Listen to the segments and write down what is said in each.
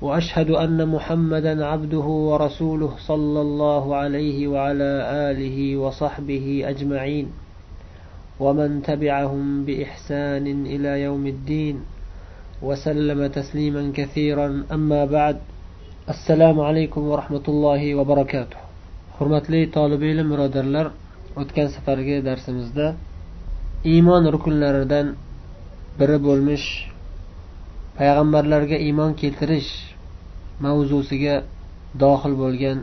وأشهد أن محمدا عبده ورسوله صلى الله عليه وعلى آله وصحبه أجمعين. ومن تبعهم بإحسان إلى يوم الدين وسلم تسليما كثيرا. أما بعد السلام عليكم ورحمة الله وبركاته. Hurmatli tolib ilm birodarlar o'tgan safargi darsimizda iymon rukunlaridan biri bo'lmish payg'ambarlarga iymon keltirish mavzusiga dohil bo'lgan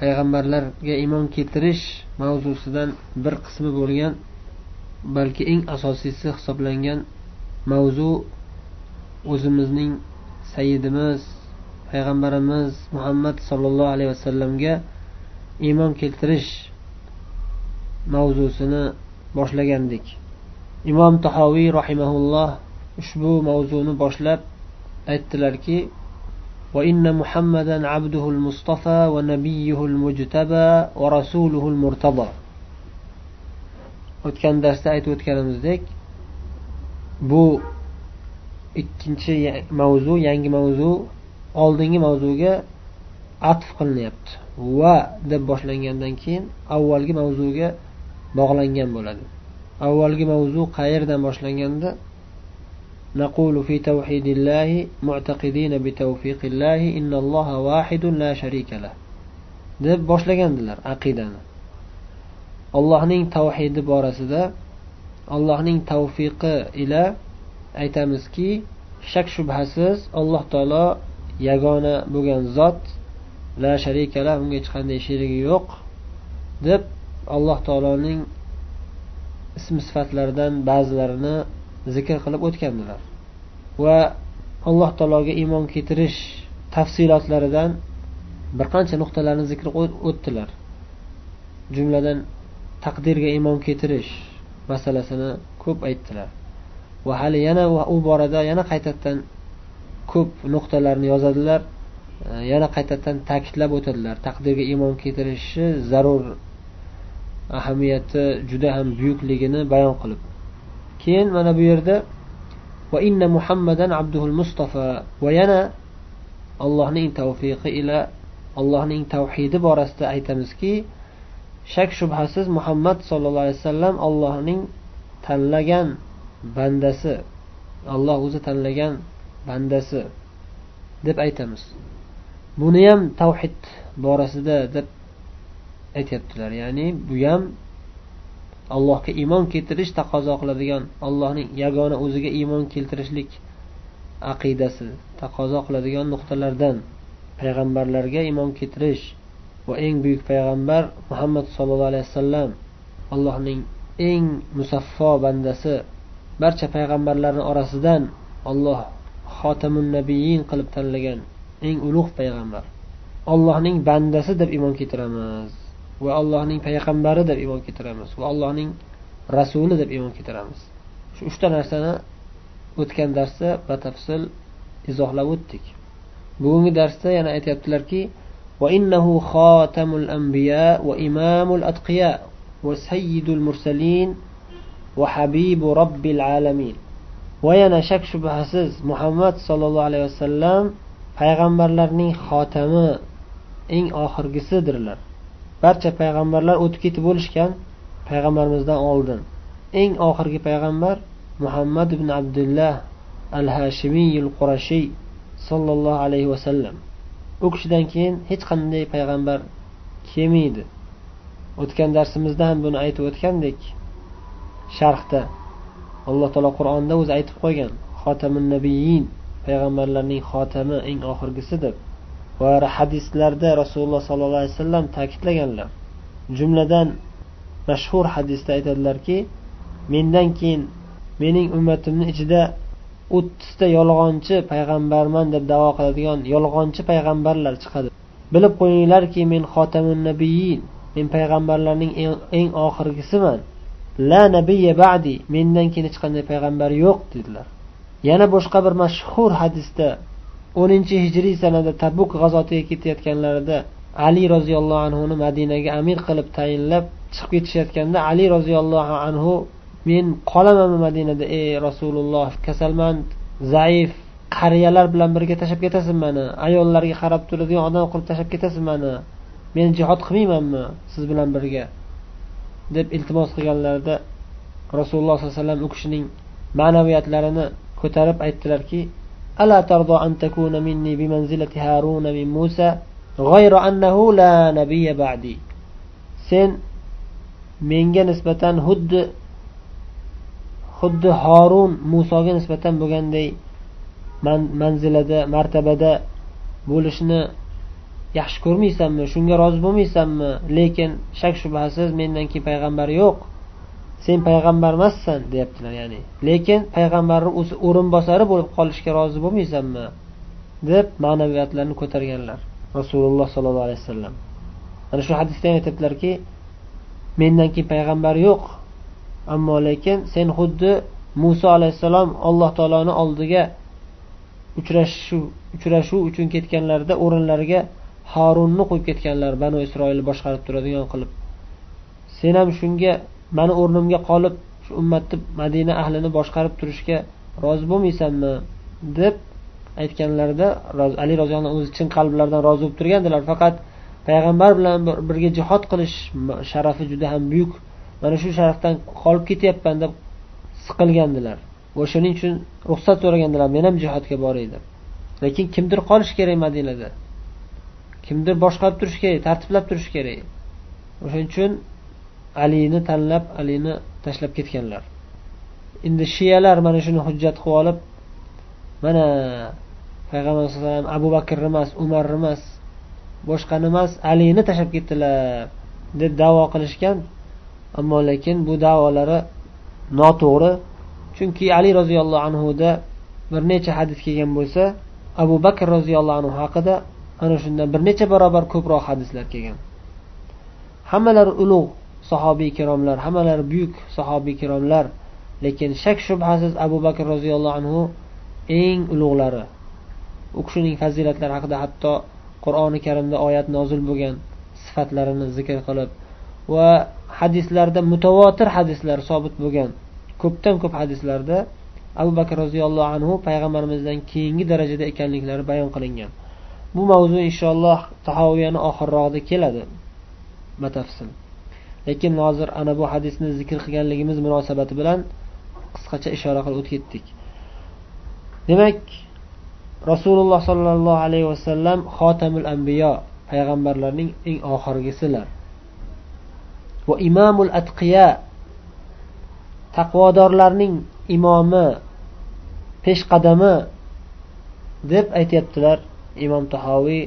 payg'ambarlarga iymon keltirish mavzusidan bir qismi bo'lgan balki eng asosiysi hisoblangan mavzu o'zimizning sayyidimiz payg'ambarimiz muhammad sollallohu alayhi vasallamga iymon keltirish mavzusini boshlagandik. Imom tahoviy rahimaulloh ushbu mavzuni boshlab aytdilarki وإن محمدا عبده المصطفى ونبيه المجتبى ورسوله المرتضى o'tgan darsda aytib o'tganimizdek bu ikkinchi mavzu yangi mavzu oldingi mavzuga atf qilinyapti va deb boshlangandan keyin avvalgi mavzuga bog'langan bo'ladi avvalgi mavzu qayerdan boshlanganda نقول في توحيد الله معتقدين بتوفيق الله إن الله واحد لا شريك له deb boshlagandilar aqidani allohning tavhidi borasida allohning tavfiqi ila aytamizki shak shubhasiz alloh taolo yagona bo'lgan zot la sharikala unga hech qanday sherigi yo'q deb alloh taoloning ism sifatlaridan ba'zilarini zikr qilib o'tgandilar. Va alloh taologa iymon keltirish tafsilotlaridan bir qancha nuqtalarni zikr o'tdilar. Jumladan taqdirga iymon keltirish masalasini ko'p aytdilar. Va hali yana u borada yana qaytadan ko'p nuqtalarni yozadilar. E, yana qaytadan ta'kidlab o'tadilar. Taqdirga iymon keltirishi zarur ahamiyati juda ham buyukligini bayon qilib. Keyin mana bu yerda va inna muhammadan abduhul mustafa. Va yana allohning tavfiqi ila allohning tavhidi borasida aytamizki shak shubhasiz muhammad sollallohu alayhi vasallam allohning tanlagan bandasi alloh o'zi tanlagan bandasi deb aytamiz. Buni ham tavhid borasida deb aytyaptilar. Ya'ni bu ham allohga iymon keltirish taqozo qiladigan allohning yagona o'ziga iymon keltirishlik aqidasi taqozo qiladigan nuqtalardan payg'ambarlarga iymon keltirish va eng buyuk payg'ambar muhammad sollallohu alayhi vasallam allohning eng musaffo bandasi barcha payg'ambarlarni orasidan olloh xotamun nabiyin qilib tanlagan eng ulug' payg'ambar. Allohning bandasi deb iymon keltiramiz. va allohning payg'ambari deb iymon keltiramiz va allohning rasuli deb iymon keltiramiz shu uchta narsani o'tgan darsda batafsil izohlab o'tdik bugungi darsda yana aytyaptilarki وإنه خاتم الأنبياء وإمام الأتقياء وسيد المرسلين وحبيب رب العالمين وينا شك شبهسز محمد صلى الله عليه وسلم payg'ambarlarning xotami eng oxirgisidirlar Barcha payg'ambarlar o'tib ketib bo'lishgan payg'ambarimizdan oldin. Eng oxirgi payg'ambar muhammad ibn abdulloh al hashimiyul qurashiy sollallohu alayhi vasallam u kishidan keyin hech qanday payg'ambar kelmaydi o'tgan darsimizda ham buni aytib o'tgandek sharhda alloh taolo qur'onda o'zi aytib qo'ygan xotamin nabiyin payg'ambarlarning xotami eng oxirgisi deb va hadislarda rasululloh sollallohu alayhi vasallam ta'kidlaganlar. Jumladan mashhur hadisda aytadilarki mendan keyin mening ummatimni ichida o'ttizta yolg'onchi payg'ambarman deb davo qiladigan yolg'onchi payg'ambarlar chiqadi. Bilib qo'yinglarki men xotamun nabiyin men payg'ambarlarning eng oxirgisiman. La nabiyya ba'di mendan keyin hech qanday payg'ambar yo'q dedilar. Yana boshqa bir mashhur hadisda o'ninchi hijriy sanada tabuk g'azotiga ketayotganlarida ali roziyallohu anhuni madinaga amir qilib tayinlab chiqib ketishayotganda ali roziyallohu anhu men qolamanmi madinada ey rasululloh kasalman zaif qariyalar bilan birga tashlab ketasiz mani ayollarga qarab turadigan odam qilib tashlab ketasiz mani men jihod qilmaymanmi siz bilan birga? deb iltimos qilganlarida rasululloh sollallohu alayhi vasallam u kishining ma'naviyatlarini ko'tarib aytdilarki ألا ترضى أن تكون مني بمنزلة هارون من موسى غير أنه لا نبي بعدي sen menga nisbatan xuddi xuddi horun musoga nisbatan bo'lganday man, manzilada martabada bo'lishni yaxshi ko'rmaysanmi shunga rozi bo'lmaysanmi lekin shak shubhasiz mendan keyin payg'ambar yo'q Sen payg'ambar emassan deyaptilar ya'ni. Lekin payg'ambarni o'zi o'rinbosari bo'lib qolishga rozi bo'lmaysanmi? deb ma'naviyatlarni ko'targanlar rasululloh sollallohu alayhi vasallam. Ana shu hadisda ham aytyaptilarki mendan keyin payg'ambar yo'q ammo lekin sen xuddi muso alayhissalom alloh taoloni oldiga uchrashuv uchrashuv uchun ketganlarida o'rinlariga horunni qo'yib ketganlar banu isroilni boshqarib turadigan qilib. Sen ham shunga mani o'rnimga qolib shu ummatni madina ahlini boshqarib turishga rozi bo'lmaysanmi? deb aytganlarida ali roziyallohu anhu o'zi chin qalblaridan rozi bo'lib turgandilar. Faqat payg'ambar bilan birga jihod qilish sharafi juda ham buyuk. Mana shu sharafdan qolib ketyapman deb siqilgandilar. O'shaning uchun ruxsat so'ragandilar men ham jihodga boray deb lekin kimdir qolishi kerak madinada. Kimdir boshqarib turishi kerak tartiblab turishi kerak. O'shaning uchun alini tanlab alini tashlab ketganlar. Endi shiyalar mana shuni hujjat qilib olib mana payg'ambar alayhi vasallam abu bakr emas umar emas boshqani emas alini tashlab ketdilar deb davo qilishgan. Ammo lekin bu davolari noto'g'ri. Chunki ali roziyallohu anhuda bir necha hadis kelgan bo'lsa abu bakr roziyallohu anhu haqida ana shundan bir necha barobar ko'proq hadislar kelgan. Hammalari ulug' sahobiy ikromlar hammalari buyuk sahobiy ikromlar lekin shak shubhasiz abu bakr roziyallohu anhu eng ulug'lari. U kishining fazilatlari haqida hatto qur'oni karimda oyat nozil bo'lgan sifatlarini zikr qilib va hadislarda mutavotir hadislar sobit bo'lgan ko'pdan ko'p hadislarda abu bakr roziyallohu anhu payg'ambarimizdan keyingi darajada ekanliklari bayon qilingan. Bu mavzu inshaalloh tahoviyani oxirrog'ida keladi. Batafsil. Lekin hozir ana bu hadisni zikr qilganligimiz munosabati bilan qisqacha ishora qilib o'tib ketdik demak rasululloh sollallohu alayhi vasallam xotamul ambiyo payg'ambarlarning eng oxirgisilar va imomul atqiya taqvodorlarning imomi peshqadami deb aytyaptilar imom tahoviy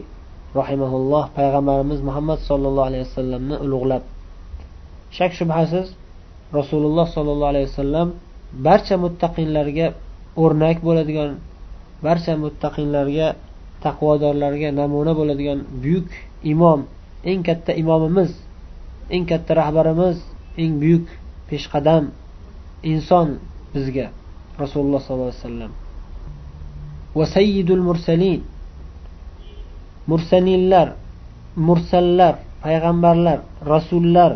rahimaulloh payg'ambarimiz muhammad sollallohu alayhi vasallamni ulug'lab. Shak shubhasiz rasululloh sollallohu alayhi vasallam barcha muttaqinlarga o'rnak bo'ladigan barcha muttaqinlarga taqvodorlarga namuna bo'ladigan buyuk imom eng katta imomimiz eng katta rahbarimiz eng buyuk peshqadam inson bizga rasululloh sollallohu alayhi vasallam. Va sayyidul mursalin mursalinlar mursallar payg'ambarlar rasullar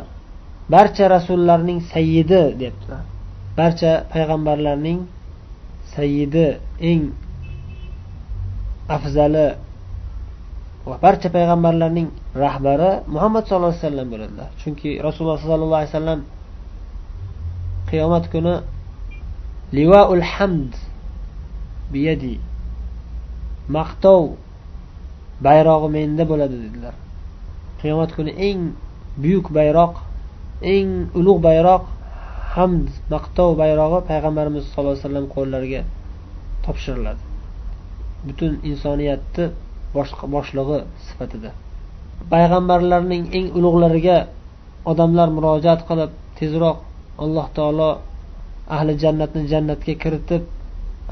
barcha rasullarning sayyidi debdilar. Barcha payg'ambarlarning sayyidi eng afzali va barcha payg'ambarlarning rahbari muhammad sallallohu alayhi vasallam bo'ladilar. Chunki rasululloh sollallohu alayhi vasallam qiyomat kuni livaul hamd biyadi maqtov bayrog'i menda bo'ladi dedilar. Qiyomat kuni eng buyuk bayroq eng ulug' bayroq hamd maqtov bayrog'i payg'ambarimiz sallallohu alayhi vasallam qo'llariga topshiriladi. Butun insoniyatni boshlig'i sifatida. Payg'ambarlarning eng ulug'lariga odamlar murojaat qilib tezroq alloh taolo ahli jannatni jannatga kiritib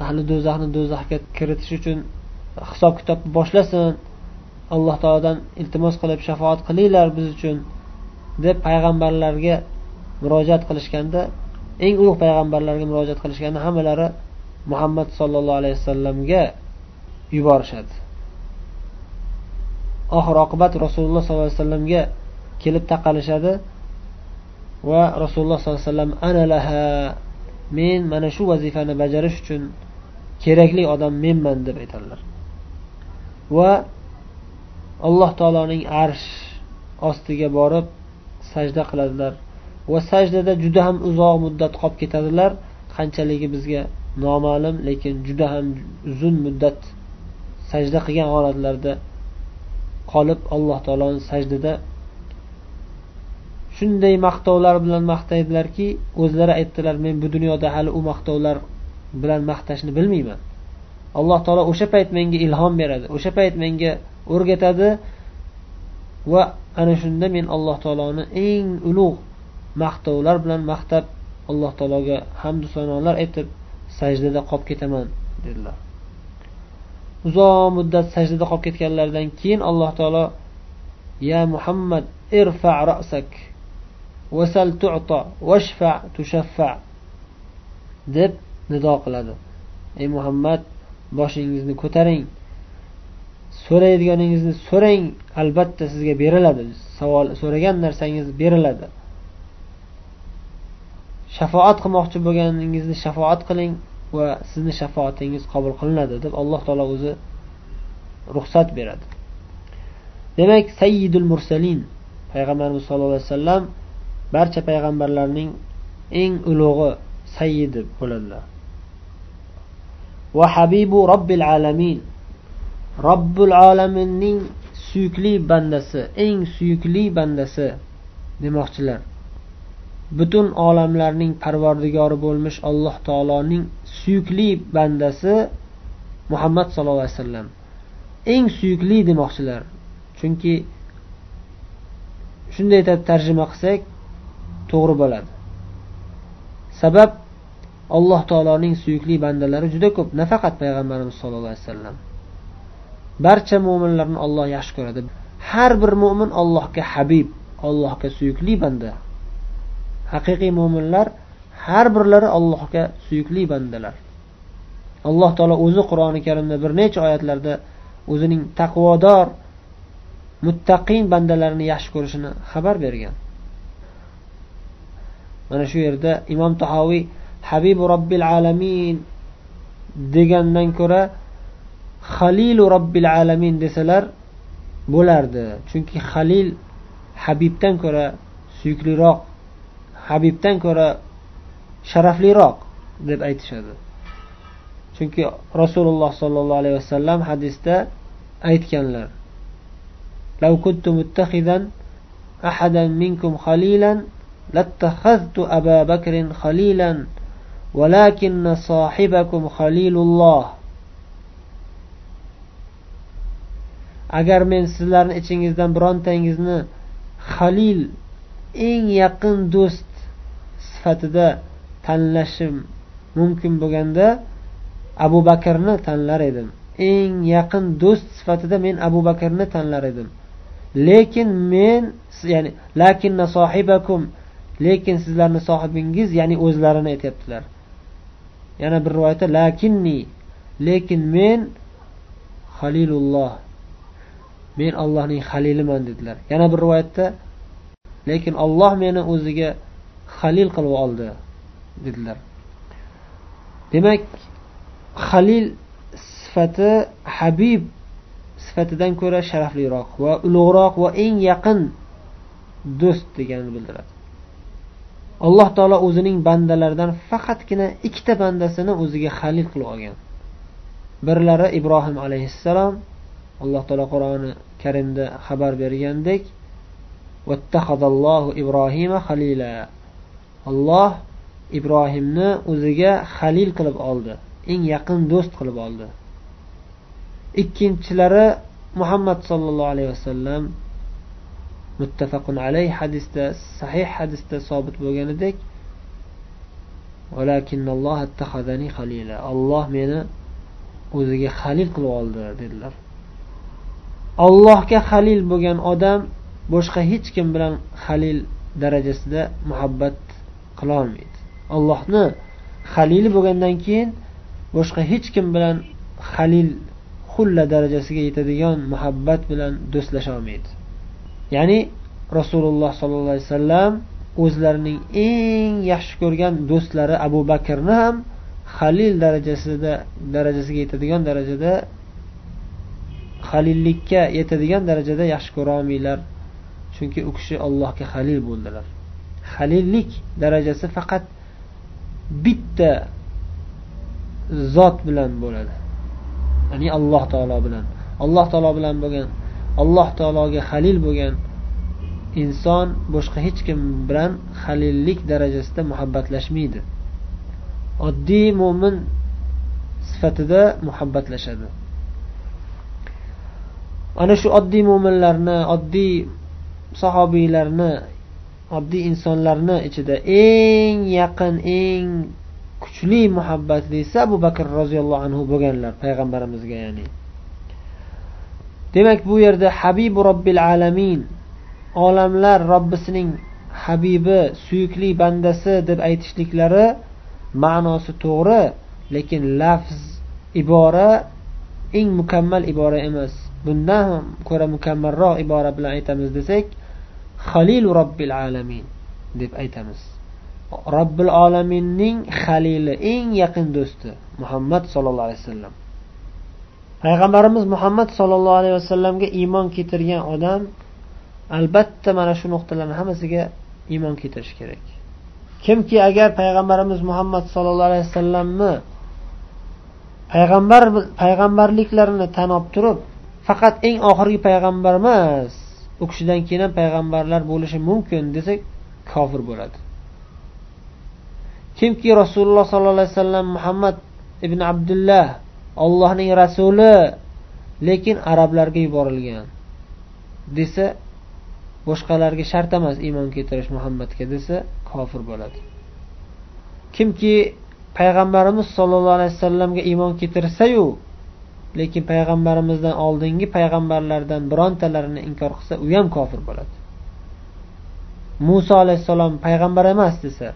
ahli do'zaxni do'zaxga kiritish uchun hisob kitobni boshlasin. Alloh taolodan iltimos qilib shafoat qilinglar biz uchun. Deb payg'ambarlarga murojaat qilishganda eng ulug' payg'ambarlarga murojaat qilishganda hammalari muhammad sollallohu alayhi vasallamga yuborishadi. Oxir oqibat rasululloh sollallohu alayhi vasallamga kelib taqalishadi va rasululloh sollallohu alayhi vasallam ana laha men mana shu vazifani bajarish uchun kerakli odam menman deb aytadilar va alloh taoloning arsh ostiga borib sajda qiladilar. Va sajdada juda ham uzoq muddat qolib ketadilar. Qanchaligi bizga noma'lum lekin juda ham uzun muddat sajda qilgan holatlarida qolib alloh taoloni sajdada shunday maqtovlar bilan maqtaydilarki o'zlari aytdilar men bu dunyoda hali u maqtovlar bilan maqtashni bilmayman. Alloh taolo o'sha payt menga ilhom beradi o'sha payt menga o'rgatadi va ana shunda men alloh taoloni eng ulug' maqtovlar bilan maqtab alloh taologa hamdu sanolar aytib sajdada qolib ketaman dedilar. Uzoq muddat sajdada qolib ketganlaridan keyin alloh taolo ya muhammad irfa rasak vasal tu'ta vashfa tushaffa deb nido qiladi. Ey muhammad boshingizni ko'taring. So'raydiganingizni so'rang albatta sizga beriladi. Savol so'ragan narsangiz beriladi. Shafoat qilmoqchi bo'lganingizni shafoat qiling va sizni shafoatingiz qabul qilinadi deb alloh taolo o'zi ruxsat beradi. Demak sayyidul mursalin payg'ambarimiz sallallohu alayhi vasallam barcha payg'ambarlarning eng ulug'i sayyidi bo'ladilar. Va habibu robbil alamin. Robbil olaminning suyukli bandasi eng suyukli bandasi demoqchilar. Butun olamlarning parvardigori bo'lmish alloh taoloning suyukli bandasi muhammad sallallohu alayhi vasallam. Eng suyukli demoqchilar. Chunki shunday deb tarjima qilsak to'g'ri bo'ladi. Sabab alloh taoloning suyukli bandalari juda ko'p. Nafaqat payg'ambarimiz sollallohu alayhi vasallam. Barcha mo'minlarni olloh yaxshi ko'radi. Har bir mo'min allohga habib allohga suyukli banda. Haqiqiy mo'minlar har birlari allohga suyukli bandalar. Alloh taolo o'zi qur'oni karimda bir necha oyatlarda o'zining taqvodor muttaqin bandalarini yaxshi ko'rishini xabar bergan. Mana shu yerda imom tahoviy habibu robbil alamin degandan ko'ra halilu robbil alamin desalar bo'lardi chunki halil habibdan ko'ra suyukliroq habibdan ko'ra sharafliroq deb aytishadi chunki rasululloh sollallohu alayhi vasallam hadisda aytganlar لو كنت متخذا أحدا منكم خليلا لاتخذت أبا بكر خليلا ولكن صاحبكم خليل الله agar men sizlarni ichingizdan birontangizni halil eng yaqin do'st sifatida tanlashim mumkin bo'lganda abu bakrni tanlar edim. Eng yaqin do'st sifatida men abu bakrni tanlar edim. Lekin men ya'ni lakinna sohibakum lekin sizlarni sohibingiz ya'ni o'zlarini aytyaptilar. Yana bir rivoyatda lakinni lekin men halilulloh men allohning haliliman dedilar. Yana bir rivoyatda lekin olloh meni o'ziga halil qilib oldi dedilar. Demak halil sifati habib sifatidan ko'ra sharafliroq va ulug'roq va eng yaqin do'st deganini bildiradi. Alloh taolo o'zining bandalaridan faqatgina ikkita bandasini o'ziga halil qilib olgan. Birlari ibrohim alayhissalom alloh taolo qur'oni karimda xabar bergandek ibrohima halila olloh ibrohimni o'ziga halil qilib oldi eng yaqin do'st qilib oldi. Ikkinchilari muhammad sollallohu alayhi vasallam muttafaqun alayh hadisda sahih hadisda sobit bo'lganidek olloh meni o'ziga halil qilib oldi dedilar. Allohga halil bo'lgan odam boshqa hech kim bilan halil darajasida muhabbat qilolmaydi allohni halili bo'lgandan keyin boshqa hech kim bilan halil xulla darajasiga yetadigan muhabbat bilan do'stlasha olmaydi. Ya'ni rasululloh sollallohu alayhi vasallam o'zlarining eng yaxshi ko'rgan do'stlari abu bakrni ham halil darajasida darajasiga yetadigan darajada halillikka yetadigan darajada yaxshi ko'rolmanglar chunki u kishi allohga halil bo'ldilar. Halillik darajasi faqat bitta zot bilan bo'ladi. Ya'ni alloh taolo bilan. Alloh taolo bilan bo'lgan alloh taologa halil bo'lgan inson boshqa hech kim bilan halillik darajasida muhabbatlashmaydi. Oddiy mo'min sifatida muhabbatlashadi. Ana shu oddiy mo'minlarni oddiy sahobiylarni oddiy insonlarni ichida eng yaqin eng kuchli muhabbatlisi abu bakr roziyallohu anhu bo'lganlar payg'ambarimizga ya'ni. Demak bu yerda habibu robbil alamin olamlar robbisining habibi suyukli bandasi deb aytishliklari ma'nosi to'g'ri lekin lafz ibora eng mukammal ibora emas. Bundan ham ko'ra mukammalroq ibora bilan aytamiz desak halilu robbil alamin deb aytamiz. Robbil olaminning halili eng yaqin do'sti muhammad sollallohu alayhi vasallam. Payg'ambarimiz muhammad sollallohu alayhi vasallamga iymon keltirgan odam albatta mana shu nuqtalarni hammasiga iymon keltirishi kerak. Kimki agar payg'ambarimiz muhammad sollallohu alayhi vasallamni payg'ambar payg'ambarliklarini tan olib turib faqat eng oxirgi payg'ambar emas u kishidan keyin ham payg'ambarlar bo'lishi mumkin desak kofir bo'ladi. Kimki rasululloh sollallohu alayhi vasallam muhammad ibn abdulloh ollohning rasuli lekin arablarga yuborilgan desa boshqalarga shart emas iymon keltirish muhammadga desa kofir bo'ladi. Kimki payg'ambarimiz sollallohu alayhi vasallamga iymon keltirsayu lekin payg'ambarimizdan oldingi payg'ambarlardan birontalarini inkor qilsa u ham kofir bo'ladi. Muso alayhissalom payg'ambar emas desa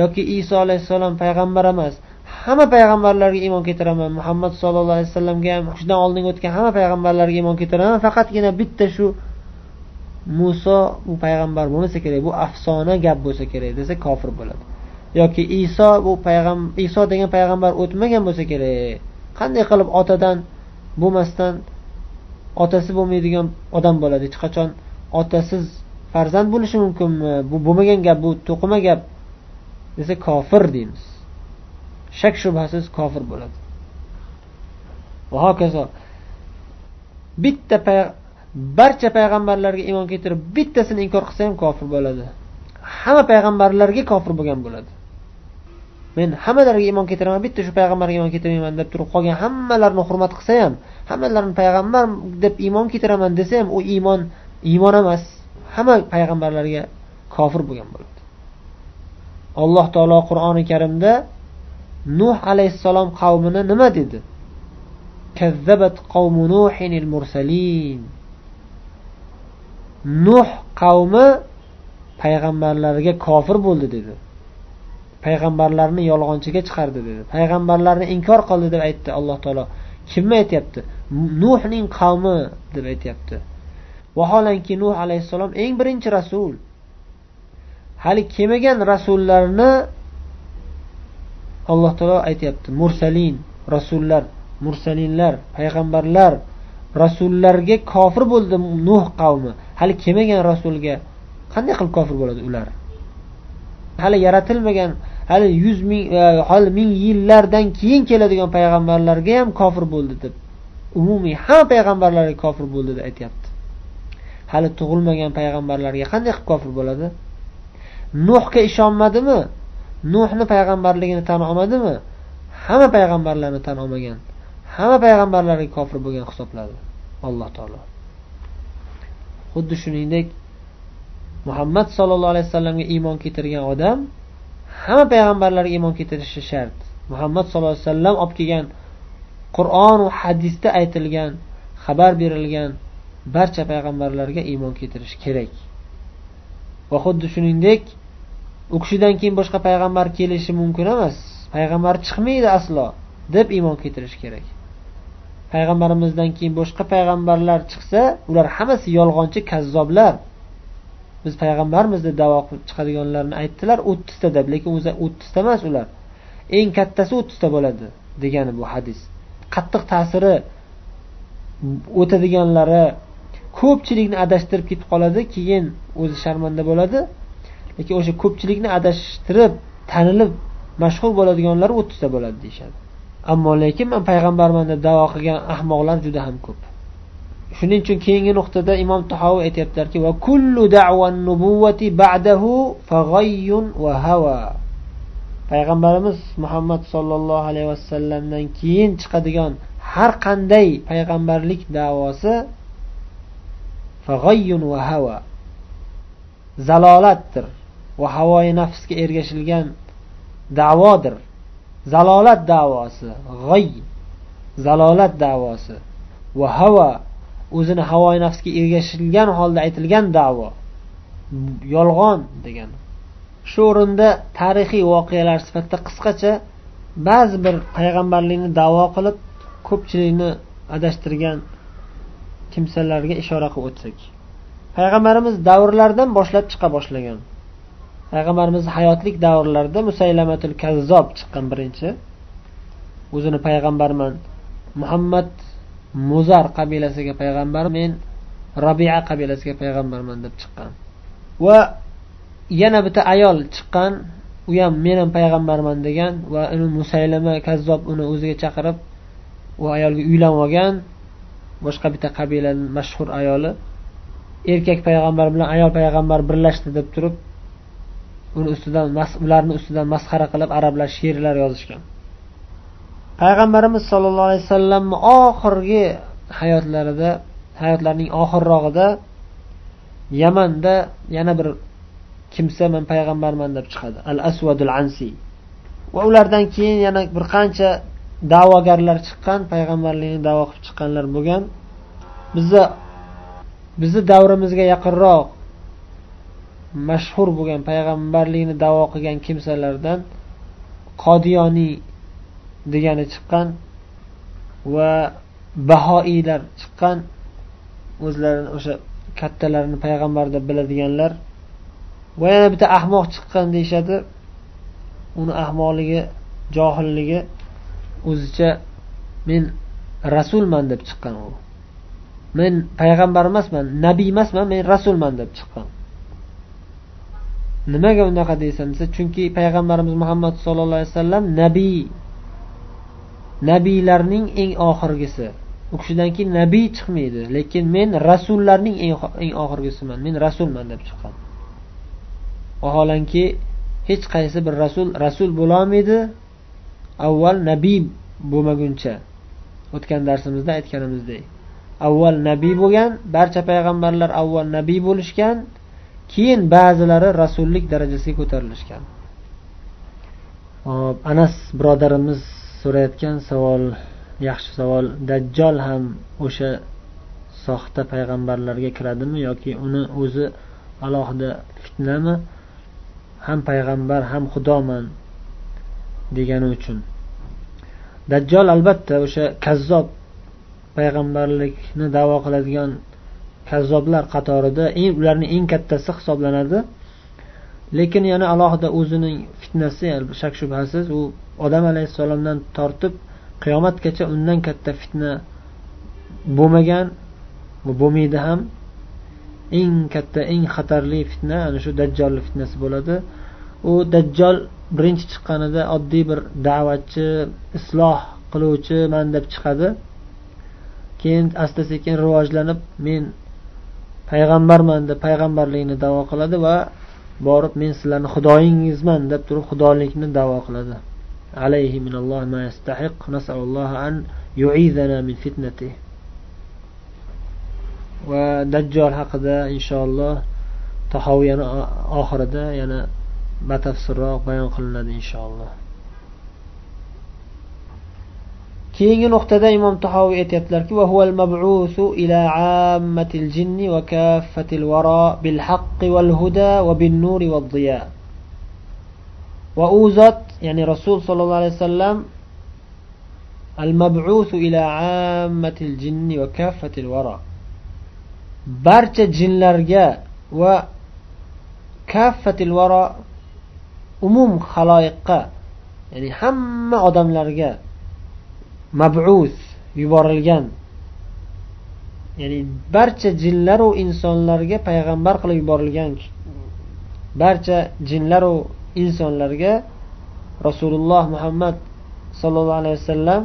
yoki iso alayhissalom payg'ambar emas hamma payg'ambarlarga iymon keltiraman. Muhammad sollallohu alayhi vasallamga ham shundan oldingi o'tgan hamma payg'ambarlarga iymon keltiraman. Faqatgina bitta shu muso bu payg'ambar bo'lmasa kerak bu afsona gap bo'lsa kerak desa kofir bo'ladi. Yoki iso bu payg'ambar iso degan payg'ambar o'tmagan bo'lsa kerak. Qanday qilib otadan bo'lmasdan otasi bo'lmaydigan odam bo'ladi? Hech qachon otasiz farzand bo'lishi mumkinmi? Bu bo'lmagan gap bu to'qima gap desa kofir deymiz. Shak shubhasiz kofir bo'ladi. Va hokazo bitta barcha payg'ambarlarga iymon keltirib bittasini inkor qilsa ham kofir bo'ladi. Hamma payg'ambarlarga kofir bo'lgan bo'ladi. Men hammalariga iymon keltiraman bitta shu payg'ambarga iymon keltirmayman deb turib qolgan hammalarini hurmat qilsa ham hammalarini payg'ambar deb iymon keltiraman desa ham u iymon iymon emas. Hamma payg'ambarlarga kofir bo'lgan bo'ladi. Alloh taolo qur'oni karimda nuh alayhissalom qavmini nima dedi? Kazzabat qavmu nuhinil mursalin. Nuh qavmi payg'ambarlarga kofir bo'ldi dedi. Payg'ambarlarni yolg'onchiga chiqardi dedi. Payg'ambarlarni inkor qildi deb aytdi alloh taolo. Kimni aytyapti? Nuhning qavmi deb aytyapti. Vaholanki nuh alayhissalom eng birinchi rasul. Hali kelmagan rasullarni alloh taolo aytyapti. Mursalin rasullar mursalinlar payg'ambarlar rasullarga kofir bo'ldi nuh qavmi. Hali kelmagan rasulga qanday qilib kofir bo'ladi ular? Hali yaratilmagan hali yuz ming e, hali ming yillardan keyin keladigan payg'ambarlarga ham kofir bo'ldi deb. Umumiy hamma payg'ambarlarga kofir bo'ldi deb aytyapti. Hali tug'ilmagan payg'ambarlarga qanday qilib kofir bo'ladi? Nuhga ishonmadimi? Nuhni payg'ambarligini tan olmadimi? Hamma payg'ambarlarni tan olmagan hamma payg'ambarlarga kofir bo'lgan hisobladi alloh taolo. Xuddi shuningdek muhammad sollallohu alayhi vasallamga iymon keltirgan odam hamma payg'ambarlarga iymon keltirishi shart. Muhammad sallallohu alayhi vasallam olib kelgan qur'onu hadisda aytilgan xabar berilgan barcha payg'ambarlarga iymon keltirish kerak. Va xuddi shuningdek u kishidan keyin boshqa payg'ambar kelishi mumkin emas. Payg'ambar chiqmaydi aslo deb iymon keltirish kerak. Payg'ambarimizdan keyin boshqa payg'ambarlar chiqsa ular hammasi yolg'onchi kazzoblar. Biz payg'ambarmiz deb davo qilib chiqadiganlarni aytdilar o'ttizta deb lekin o'zi o'ttizta emas ular. Eng kattasi o'ttizta bo'ladi degani bu hadis. Qattiq ta'siri o'tadiganlari ko'pchilikni adashtirib ketib qoladi keyin o'zi sharmanda bo'ladi. Lekin o'sha ko'pchilikni adashtirib tanilib mashhur bo'ladiganlar o'ttizta bo'ladi deyishadi. Ammo lekin man payg'ambarman deb davo qilgan ahmoqlar juda ham ko'p. Shuning uchun keyingi nuqtada imom tahoviy aytyaptilarki va kullu da'van nubuwati ba'dahu faghayyun va hawa. Payg'ambarimiz muhammad sollallohu alayhi vasallamdan keyin chiqadigan har qanday payg'ambarlik davosi fag'ayyun va hava zalolatdir va havoyi nafsga ergashilgan davodir. Zalolat davosi g'oy zalolat davosi va havo o'zini havoyi nafsga ergashilgan holda aytilgan davo. Yolg'on degan. Shu o'rinda tarixiy voqealar sifatida qisqacha ba'zi bir payg'ambarlikni davo qilib ko'pchilikni adashtirgan kimsalarga ishora qilib o'tsak. Payg'ambarimiz davrlardan boshlab chiqa boshlagan. Payg'ambarimiz hayotlik davrlarida musaylamatul kazzob chiqqan birinchi. O'zini payg'ambarman muhammad muzar qabilasiga payg'ambar men robia qabilasiga payg'ambarman deb chiqqan. Va yana bitta ayol chiqqan u ham men ham payg'ambarman degan va uni musaylama kazzob uni o'ziga chaqirib u ayolga uylanib olgan boshqa bitta qabilani mashhur ayoli erkak payg'ambar bilan ayol payg'ambar birlashdi deb turib uni ustidan ularni ustidan masxara qilib arablar she'rlar yozishgan. Payg'ambarimiz sollallohu alayhi vasallamni oxirgi hayotlarida hayotlarining oxirrog'ida yamanda yana bir kimsa man payg'ambarman deb chiqadi. Al asvadul ansi. Va ulardan keyin yana bir qancha da'vogarlar chiqqan payg'ambarlikni davo qilib chiqqanlar bo'lgan. Bizni bizni davrimizga yaqinroq mashhur bo'lgan payg'ambarlikni davo qilgan kimsalardan qodiyoniy degani chiqqan va bahoiylar chiqqan o'zlarini o'sha kattalarini payg'ambar deb biladiganlar va yana bitta ahmoq chiqqan deyishadi. Uni ahmoqligi johilligi o'zicha men rasulman deb chiqqan u. Men payg'ambar emasman nabiy emasman men rasulman deb chiqqan. Nimaga unaqa deysan desa chunki payg'ambarimiz muhammad sallallohu alayhi vasallam nabiy nabiylarning eng oxirgisi. U kishidan keyin nabiy chiqmaydi lekin men rasullarning eng oxirgisiman. Men rasulman deb chiqqan. Vaholanki hech qaysi bir rasul rasul bo'lolmaydi. Avval nabiy bo'lmaguncha o'tgan darsimizda aytganimizdek. Avval nabiy bo'lgan barcha payg'ambarlar avval nabiy bo'lishgan keyin ba'zilari rasullik darajasiga ko'tarilishgan. Hop anas birodarimiz so'rayotgan savol yaxshi savol dajjol ham o'sha soxta payg'ambarlarga kiradimi yoki uni o'zi alohida fitnami? Ham payg'ambar ham xudoman degani uchun. Dajjol albatta o'sha kazzob payg'ambarlikni davo qiladigan kazzoblar qatorida eng ularning eng kattasi hisoblanadi. Lekin yana alohida o'zining fitnasi shak shubhasiz u odam alayhissalomdan tortib qiyomatgacha undan katta fitna bo'lmagan va bo'lmaydi ham. Eng katta eng xatarli fitna ana shu dajjolni fitnasi bo'ladi. U dajjol birinchi chiqqanida oddiy bir da'vatchi isloh qiluvchi man deb chiqadi. Keyin asta sekin rivojlanib men payg'ambarman deb payg'ambarlikni davo qiladi va borib men sizlarni xudoyingizman deb turib xudolikni davo qiladi. Alayhi minallohi ma yastahiq nasallallohu an yu'idana min fitnatihi va dajjol haqida inshaalloh tahoviyani oxirida yana batafsilroq bayon qilinadi inshaalloh keyingi nuqtada imom tahoviy aytyaptilarki ila ammatil jinni va kaffatil wara bil haqqi wal huda va bin nuri va diya va u zot ya'ni rasul sollallohu alayhi vasallam al mab'usu ila ammatil jinni va kaffatil wara. Barcha jinlarga va kaffatil varo umum haloyiqqa ya'ni hamma odamlarga mabus yuborilgan ya'ni barcha jinlaru insonlarga payg'ambar qilib yuborilgan barcha jinlaru insonlarga rasululloh muhammad sollallohu alayhi vasallam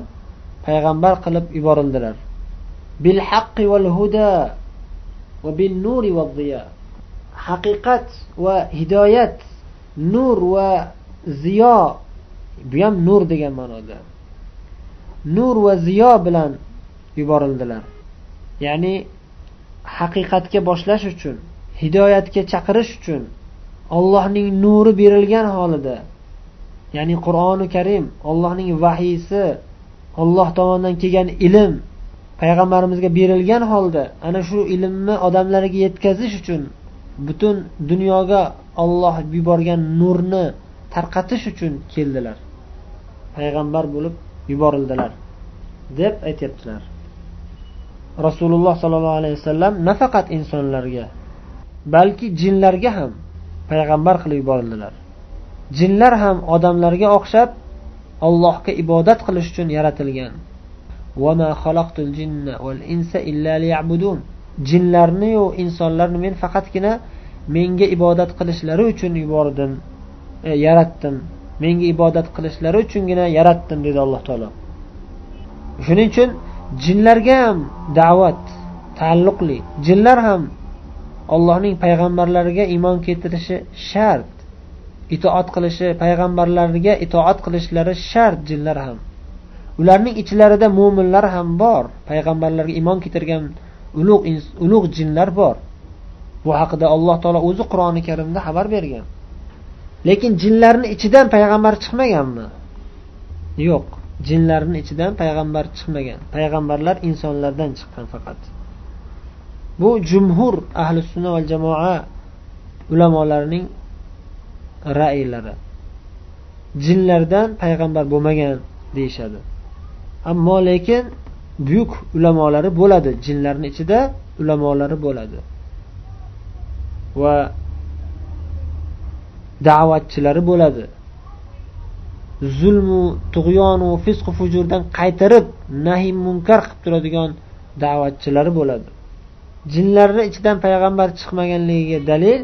payg'ambar qilib yuborildilar. Bil haqqi val huda va bin nuri va ziya haqiqat va hidoyat nur va ziyo. Bu ham nur degan ma'noda. Nur va ziyo bilan yuborildilar. Ya'ni haqiqatga boshlash uchun hidoyatga chaqirish uchun ollohning nuri berilgan holida ya'ni qur'oni karim ollohning vahiysi olloh tomonidan kelgan ilm payg'ambarimizga berilgan holda ana shu ilmni odamlarga yetkazish uchun butun dunyoga olloh yuborgan nurni tarqatish uchun keldilar. Payg'ambar bo'lib yuborildilar deb aytyaptilar. Rasululloh sollallohu alayhi vasallam nafaqat insonlarga balki jinlarga ham payg'ambar qilib yuborildilar. Jinlar ham odamlarga o'xshab allohga ibodat qilish uchun yaratilgan. Jinlarniyu insonlarni men faqatgina menga ibodat qilishlari uchun yubordim e, yaratdim. Menga ibodat qilishlari uchungina yaratdim dedi alloh taolo. Shuning uchun jinlarga ham da'vat taalluqli. Jinlar ham allohning payg'ambarlariga iymon keltirishi shart. Itoat qilishi payg'ambarlarga itoat qilishlari shart jinlar ham. Ularning ichlarida mo'minlar ham bor. Payg'ambarlarga iymon keltirgan ulug' ulug' jinlar bor. Bu haqida alloh taolo o'zi qur'oni karimda xabar bergan. Lekin jinlarni ichidan payg'ambar chiqmaganmi? Yo'q. Jinlarni ichidan payg'ambar chiqmagan. Payg'ambarlar insonlardan chiqqan faqat. Bu jumhur ahli sunna va jamoa ulamolarining ra'ylari. Jinlardan payg'ambar bo'lmagan deyishadi. Ammo lekin buyuk ulamolari bo'ladi. Jinlarni ichida ulamolari bo'ladi. Va da'vatchilari bo'ladi. Zulmu tug'yonu fisqu fujurdan qaytarib nahiy munkar qilib turadigan da'vatchilari bo'ladi. jinlarni ichidan payg'ambar chiqmaganligiga dalil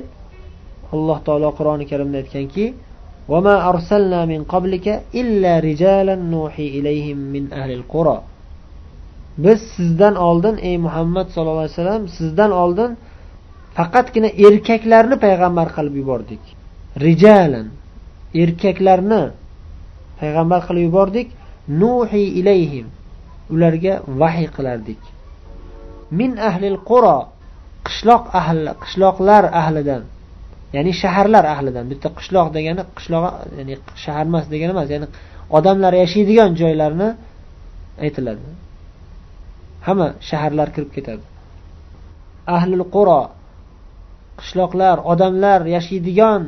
alloh taolo qur'oni karimda aytganki وما أرسلنا من قبلك إلا رجالا نوحي إليهم من أهل القرى biz sizdan oldin ey muhammad sallallohu alayhi vasallam sizdan oldin faqatgina erkaklarni payg'ambar qilib yubordik rijalan erkaklarni payg'ambar qilib yubordik nuhiy ilayhim ularga vahiy qilardik Min ahlil quro qishloq ahli qishloqlar ahlidan ya'ni shaharlar ahlidan bitta qishloq degani qishloq ya'ni shahar emas degani emas ya'ni odamlar yashaydigan joylarni aytiladi. Hamma shaharlar kirib ketadi. Ahlil quro qishloqlar odamlar yashaydigan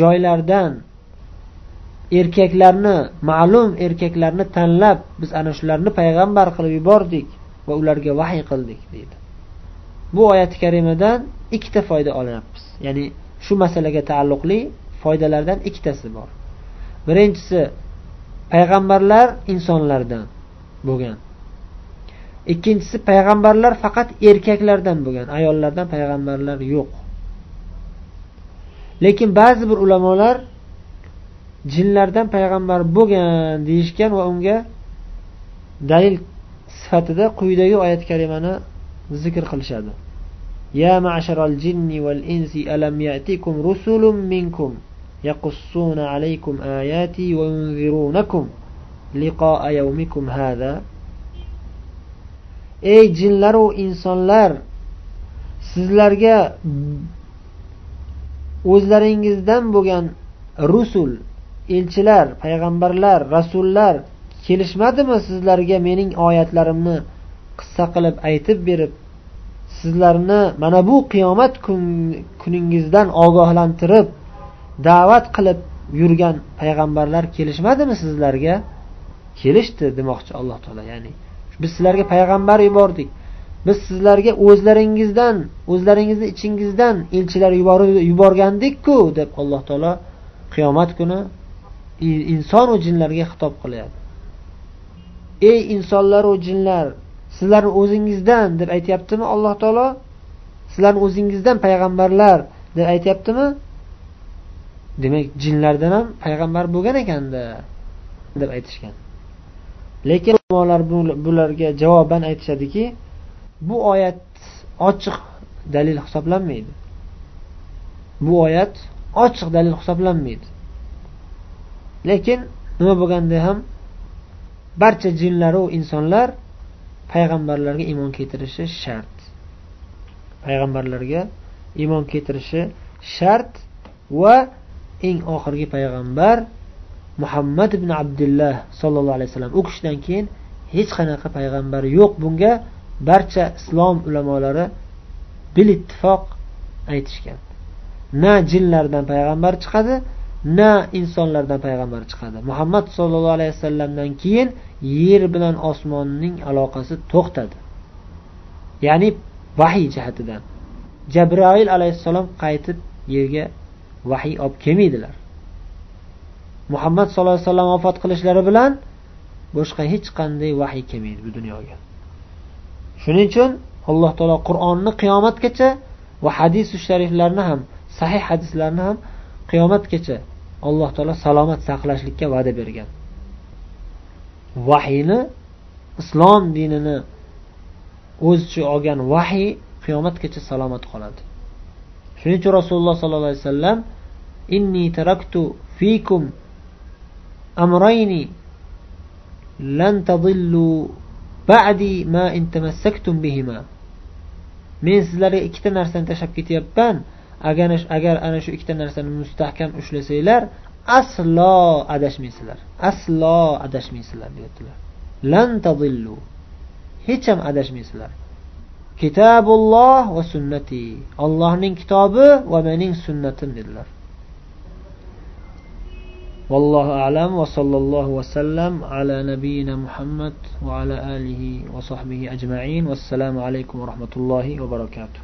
joylardan erkaklarni ma'lum erkaklarni tanlab biz ana shularni payg'ambar qilib yubordik. Va ularga vahiy qildik deydi. Bu oyati karimadan ikkita foyda olyapmiz. Ya'ni shu masalaga taalluqli foydalardan ikkitasi bor. Birinchisi payg'ambarlar insonlardan bo'lgan. Ikkinchisi payg'ambarlar faqat erkaklardan bo'lgan ayollardan payg'ambarlar yo'q. Lekin ba'zi bir ulamolar jinlardan payg'ambar bo'lgan deyishgan va unga dalil sifatida quyidagi oyat karimani zikr qilishadi يا معشر الجن والإنس ألم يأتكم رسل منكم يقصون عليكم آياتي وينذرونكم لقاء يومكم هذا ey jinlaru insonlar sizlarga o'zlaringizdan bo'lgan rusul elchilar payg'ambarlar rasullar kelishmadimi sizlarga mening oyatlarimni qissa qilib aytib berib sizlarni mana bu qiyomat kuningizdan ogohlantirib da'vat qilib yurgan payg'ambarlar kelishmadimi sizlarga? Kelishdi demoqchi alloh taolo. Ya'ni biz sizlarga payg'ambar yubordik. Biz sizlarga o'zlaringizdan o'zlaringizni ichingizdan elchilar yuborgandikku deb alloh taolo qiyomat kuni insonu jinlarga xitob qilyapti. Ey insonlaru jinlar sizlarni o'zingizdan deb aytyaptimi alloh taolo? Sizlarni o'zingizdan payg'ambarlar deb aytyaptimi? Demak jinlardan ham payg'ambar bo'lgan ekanda deb aytishgan. Lekin ulamolar bularga javoban aytishadiki bu oyat ochiq dalil hisoblanmaydi. Bu oyat ochiq dalil hisoblanmaydi. Lekin nima bo'lganda ham barcha jinlaru insonlar payg'ambarlarga iymon keltirishi shart. Payg'ambarlarga iymon keltirishi shart va eng oxirgi payg'ambar muhammad ibn abdulloh sollallohu alayhi vasallam. U kishidan keyin hech qanaqa payg'ambar yo'q. Bunga barcha islom ulamolari bilittifoq aytishgan. Na jinlardan payg'ambar chiqadi na insonlardan payg'ambar chiqadi. Muhammad sollallohu alayhi vasallamdan keyin yer bilan osmonning aloqasi to'xtadi. Ya'ni vahiy jihatidan. Jabroil alayhissalom qaytib yerga vahiy olib kelmaydilar. Muhammad sallallohu alayhi vasallam vafot qilishlari bilan boshqa hech qanday vahiy kelmaydi bu dunyoga. Shuning uchun alloh taolo qur'onni qiyomatgacha va hadisu shariflarni ham sahih hadislarni ham qiyomatgacha alloh taolo salomat saqlashlikka va'da bergan. Vahiyni islom dinini o'z ichiga olgan vahiy qiyomatgacha salomat qoladi. Shuning uchun rasululloh sollallohu alayhi vasallam inni taraktu fikum amrayni lan tadillu ba'di ma in tamassaktum bihima. Men sizlarga ikkita narsani tashlab ketyapman. agar agar ana shu ikkita narsani mustahkam ushlasanglar aslo adashmaysizlar aslo adashmaysizlar deyaptilar lan tadillu hech ham adashmaysizlar kitobulloh va sunnati allohning kitobi va mening sunnatim dedilar والله أعلم وصلى الله وسلم على نبينا محمد وعلى آله وصحبه أجمعين والسلام عليكم ورحمة الله وبركاته